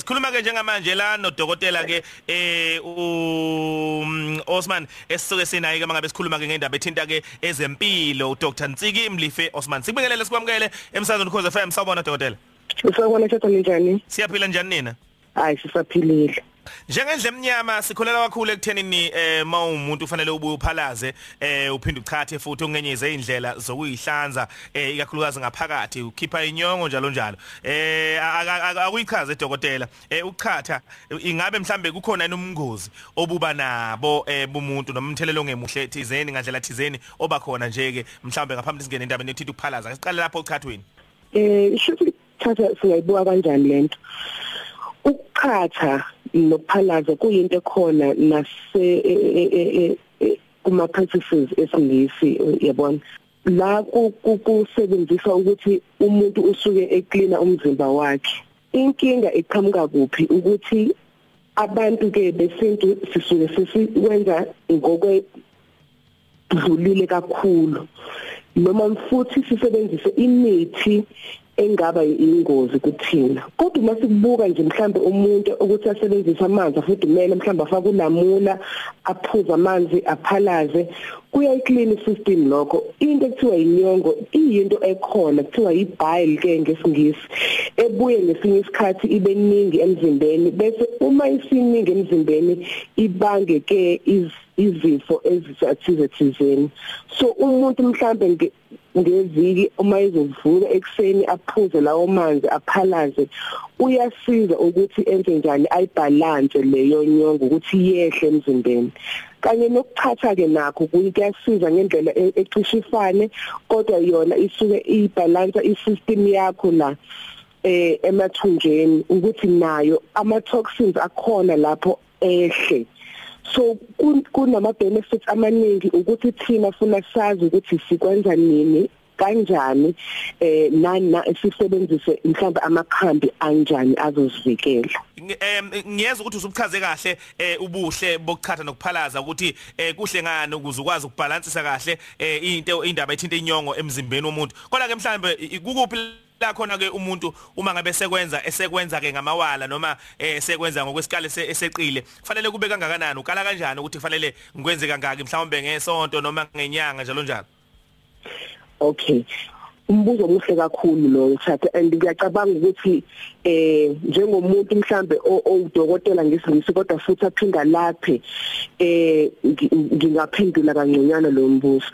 Sikhuluma ke njengamanje la nodokotela ke eh u Osman esisuke sinayi ke mangabe sikhuluma ke ngendaba ethinta ke ezempilo uDr Nsiki Mlife Osman. Sibingelele sikwamukele emsazweni Khoze FM sawubona dokotela. Usabona thatha njani? Siyaphila njani nina? Hayi sisaphilile. Njengendle emnyama sikholela kakhulu ekuthenini eh mawumuntu ufanele ubuye uphalaze eh uphinde uchathe futhi ungenyeze indlela zokuyihlanza eh ikakhulukazi ngaphakathi ukhipha inyongo njalo njalo. Eh akuyichaze dokotela eh uchatha ingabe mhlambe kukhona inumngozi obuba nabo eh bumuntu noma umthelelo ongemuhle thizeni ngandlela thizeni oba khona nje ke mhlambe ngaphambi singene endabeni ethithi ukuphalaza? Siqale lapho uchathweni eh isho thatha singayibuka kanjani lento? Ukukhatha nokuphalaza kuyinto ekhona nase e, e, e, kuma practices esingisi yabona la kusebenzisa ukuthi umuntu usuke ecleana umzimba wakhe. Inkinga iqhamuka kuphi? Ukuthi abantu ke besintu sisuke sisikwenza ngokwe dlulile kakhulu. Noma futhi sisebenzise imithi engaba ingozi kuthina. Kodwa uma sikubuka nje mhlambe umuntu ukuthi asebenzisa amanzi afudumele mhlambe afaka ulamula aphuza amanzi aphalaze kuyayiclean system lokho. Into ekuthiwa inyongo iyinto ekhona kuthiwa ibile ke ngesingisi ebuye ngesinye isikhathi ibe ningi emzimbeni bese uma isiningi emzimbeni ibange ke izifo ezithize thizeni. So umuntu mhlambe ngeviki uma izovuka ekseni aphuze lawo manzi aphalaze uyasiza ukuthi enze njani? Ayibalance leyo nyongo ukuthi yehle emzimbeni. Kanye nokuthatha ke nakho kuyasiza ngendlela ecishe ifane kodwa yona isuke ibalance isystem yakho la eh emathunjeni ukuthi nayo ama toxins akhona lapho ehle. So kunama benefits amaningi ukuthi thina funa sazi ukuthi sikwenza nini kanjani eh nana sisebenzise mhlawumbe amakhambi anjani azozivikela. Em ngiyeza ukuthi usubuchaze kahle eh ubuhle bokuchatha nokuphalaza ukuthi eh kuhle ngani ukuze ukwazi ukubalansisa kahle eh into indaba ethinta inyongo emzimbeni womuntu. Kodwa ke mhlawumbe kukuphi la khona ke umuntu uma ngabe sekwenza esekwenza ke ngamawala noma esekwenza ngokwesikali eseqile kufanele kube kangakanani? Ukala kanjani ukuthi kufanele ngikwenze kangaki mhlawumbe ngesonto noma ngenyanga njalo njalo? Okay. Umbuzo omuhle kakhulu lo thatha and ngiyacabanga ukuthi eh njengomuntu mhlambe owudokotela ngesingisi kodwa futhi aphinda laphe eh ngingaphendula kangconyana lo mbuzo.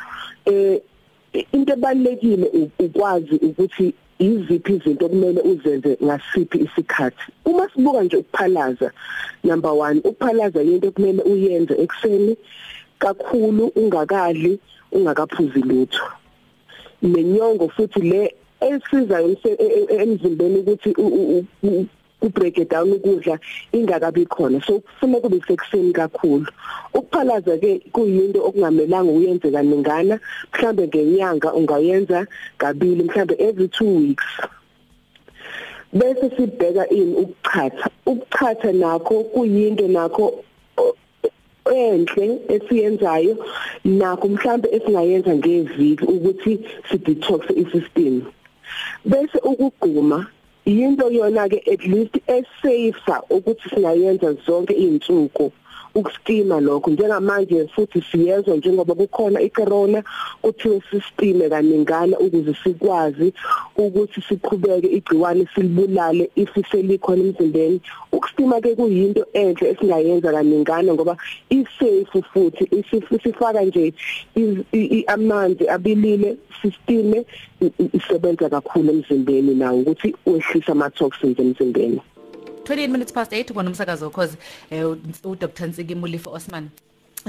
Eh into ebalekile ukwazi ukuthi iziphi izinto okumele uzenze ngasiphi isikhathi? Uma sibuka nje ukuphalaza number 1 ukuphalaza into okumele uyenze ekseni kakhulu ungakadli ungakaphuzi lutho. Nenyongo futhi le esiza emzimbeni ukuthi ku break it down ukudla ingakabi khona. So kufuna kube sekuseni kakhulu. Ukuphalaza ke kuyinto okungamelanga uyenze kaningana. Mhlambe ngenyanga ungayenza kabili mhlambe every 2 weeks. Bese sibheka ini ukuchatha. Ukuchatha nakho kuyinto nakho enhle esiyenzayo nakho mhlambe esingayenza ngeviki ukuthi si detox isystem. Bese ukugquma yinto yona ke at least esafer ukuthi singayenza zonke izinsuku ukuskima lokho. Njengamanje futhi siyezwa njengoba kukhona icorona kuthiwe sistime kaningana ukuze sikwazi ukuthi siqhubeke igciwane silibulale ifiselikhona emzimbeni ukustima ke kuyinto enhle esingayenza kaningana ngoba isafe futhi isifaka nje amanzi abilile sistime isebenza kakhulu emzimbeni nawo ukuthi wehlisa ama toxins emzimbeni. 28 minutes past 8 kubona umsakazo ukhozi eh u Dr Nsiki Mulifa Osman.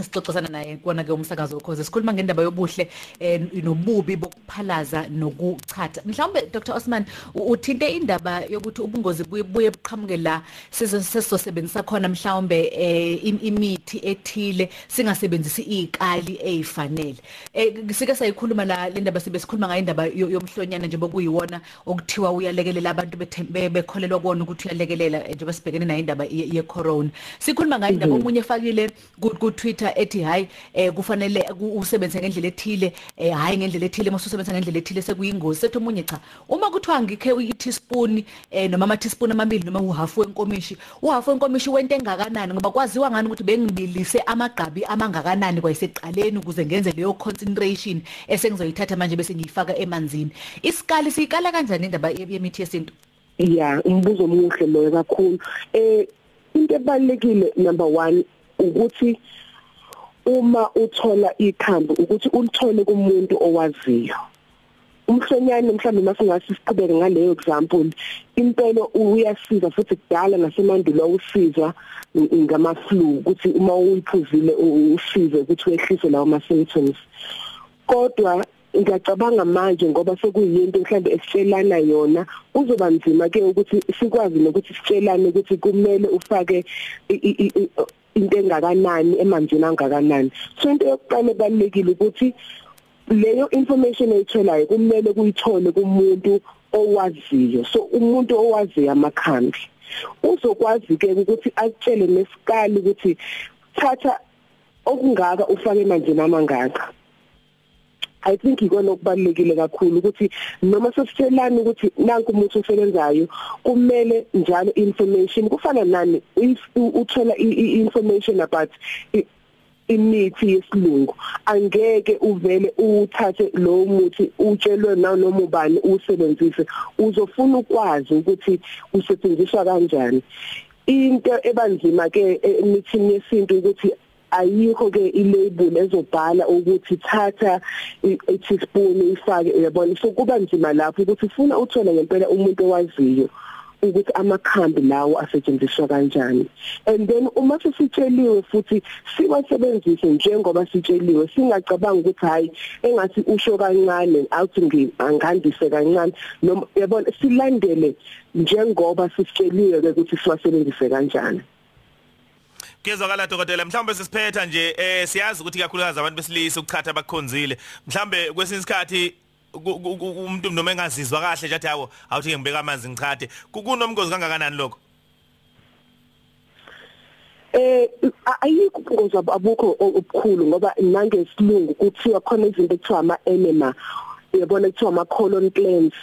Sixoxisana naye kona ke umsakazo ukhoze sikhuluma ngendaba yobuhle eh nobubi bokuphalaza nokuchatha mhlawumbe Dr. Osman uthinte indaba yokuthi ubungozi buye buqhamuke la sizosebenzisa khona mhlawumbe eh imithi ethile singasebenzisi izikali ezifanele eh sike sayikhuluma la le ndaba sibe sikhuluma ngayo indaba yomhlonyana nje bokuyiwona okuthiwa uyalekelela abantu bekholelwa kona ukuthi uyalekelela njengoba sibhekene nayo indaba ye corona sikhuluma ngayo indaba omunye efakile ku Twitter inkulumo ethi hayi eh kufanele ku- usebenzise ngendlela ethile eh hayi ngendlela ethile mase usebenzisa ngendlela ethile sekuyingozi. Sethi omunye cha uma kuthiwa ngikhe i teaspoon eh noma ama teaspoon amabili noma uhalf wenkomishi uhalf wenkomishi wento engakanani? Ngoba kwaziwa ngani ukuthi bengibilise amagqabi amangakanani kwayiseqaleni ukuze ngenze leyo concentration esengizoyithatha manje bese ngiyifaka emanzini? Isikali siyikala kanjani indaba ye- yemithi yesintu? Ya umbuzo omuhle loyo kakhulu. Eh into ebalekile number 1 ukuthi uma uthola ikhambi ukuthi ulithole kumuntu owaziyo. Umhlonyane mhlawumbe masingasi siqhubeke ngaleyo example impela uyasiza futhi kudala nasemandulo usizwa ngama flu ukuthi uma uyiphuzile usize ukuthi wehlise lawo ma symptoms kodwa ngiyacabanga manje ngoba sekuyinto mhlambe esitshelana yona uzoba nzima ke ukuthi sikwazi nokuthi sitshelane ukuthi kumele ufake into engakanani emanzini angakanani. So into yokuqala ebalekile ukuthi leyo information oyitholayo kumele kuyithole kumuntu owaziyo. So umuntu owaziyo amakhambi uzokwazi ke ukuthi akutshele nesikali ukuthi thatha okungaka ufake emanzini amangaka. I think ikona okubalekile kakhulu ukuthi noma sesitshelana ukuthi nanku umuntu osebenzayo kumele njalo information kufana nani if uthola information about imithi yesilungu angeke uvele uthathe lo muthi utshelwe nanoma ubani usebenzise uzofuna ukwazi ukuthi usetshenziswa kanjani. Into ebanzima ke emithini yesintu ukuthi ayikho ke ilabel ezobhala ukuthi thatha i teaspoon ifake uyabona? So kuba nzima lapho ukuthi ufuna uthola ngempela umuntu owaziyo ukuthi amakhambi lawo asetshenziswa kanjani. And then uma sisitsheliwe futhi siwasebenzise njengoba sitsheliwe singacabanga ukuthi hayi engathi usho kancane awuthi ngangandise kancane noma yabona silandele njengoba sisitsheliwe ukuthi siwasebenzise kanjani. Kuyezwakala dokotela mhlawumbe sisiphetha nje eh siyazi ukuthi kakhulukazi abantu besilisa ukuchatha bakukhonzile mhlawumbe kwesinye isikhathi umuntu noma engazizwa kahle nje athi hawo awuthi ngibeka amanzi ngichathe kunomgozi kangakanani lokho? Eh ayikho ubungozi ab- abukho obukhulu ngoba nangesilungu kuthiwa khona izinto ekuthiwa ama enema uyabona kuthiwa ama colon cleanse.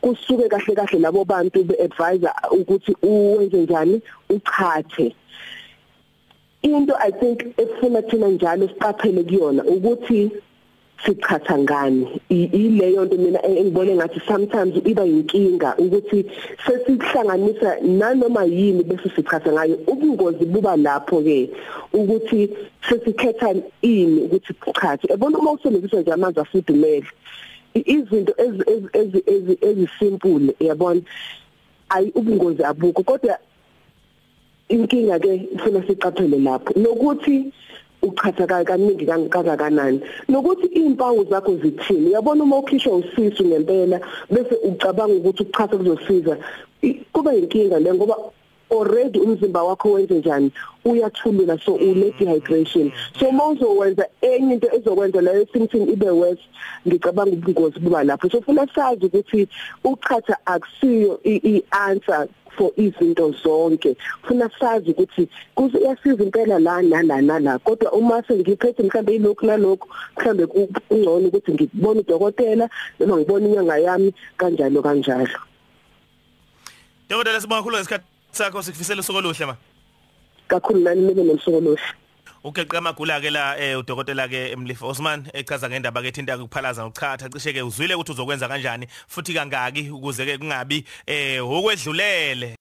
Kusuke kahle kahle labo bantu be advisor ukuthi uwenze njani? Uchathe into i think efuna thina njalo siqaphele kuyona ukuthi sichatha ngani. Ileyo nto mina engibone ngathi sometimes iba inkinga ukuthi sesihlanganisa nanoma yini bese sichatha ngayo. Ubungozi buba lapho ke ukuthi sesikhetha ini ukuthi sichathe ebona uma usebenzisa nje amanzi afudumele izinto ezi- ezi- ezi- ezi- ezisimple yabona? Ayi ubungozi abukho kodwa inkinga ke ufuna siqaphele lapho. Nokuthi uchatha kaningi kangakanani. Nokuthi impawu zakho zithini. Uyabona uma ukhishwa usisu ngempela bese ucabanga ukuthi ukuchatha kuzosiza. I- kuba inkinga le ngoba already umzimba wakho wenze njani uyathulula so une dehydration. So mawuzowenza enye into ezokwenza leyo symptom ibe worse ngicabanga ubungozi buba lapho. So funa sazi ukuthi uchatha akusiyo i-answer for izinto zonke. Funa sazi ukuthi kuyasiza impela la nala nala kodwa uma sengiphethe mhlambe ilokhu nalokho mhlambe kungcono ukuthi ngibone udokotela noma ngibone inyanga yami kanjalo kanjalo. Dokotela sibonga kakhulu ngesikhathi. Sakho sikufisela usuku oluhle ma. Kakhulu nani nibe nomsuku oluhle. Ugeqa amagula ke la eh udokotela ke Emlifa Osman echaza ngendaba ke thinta ukuphalaza ngokuchatha cishe ke uzwile ukuthi uzokwenza kanjani futhi kangaki ukuze ke kungabi eh okwedlulele.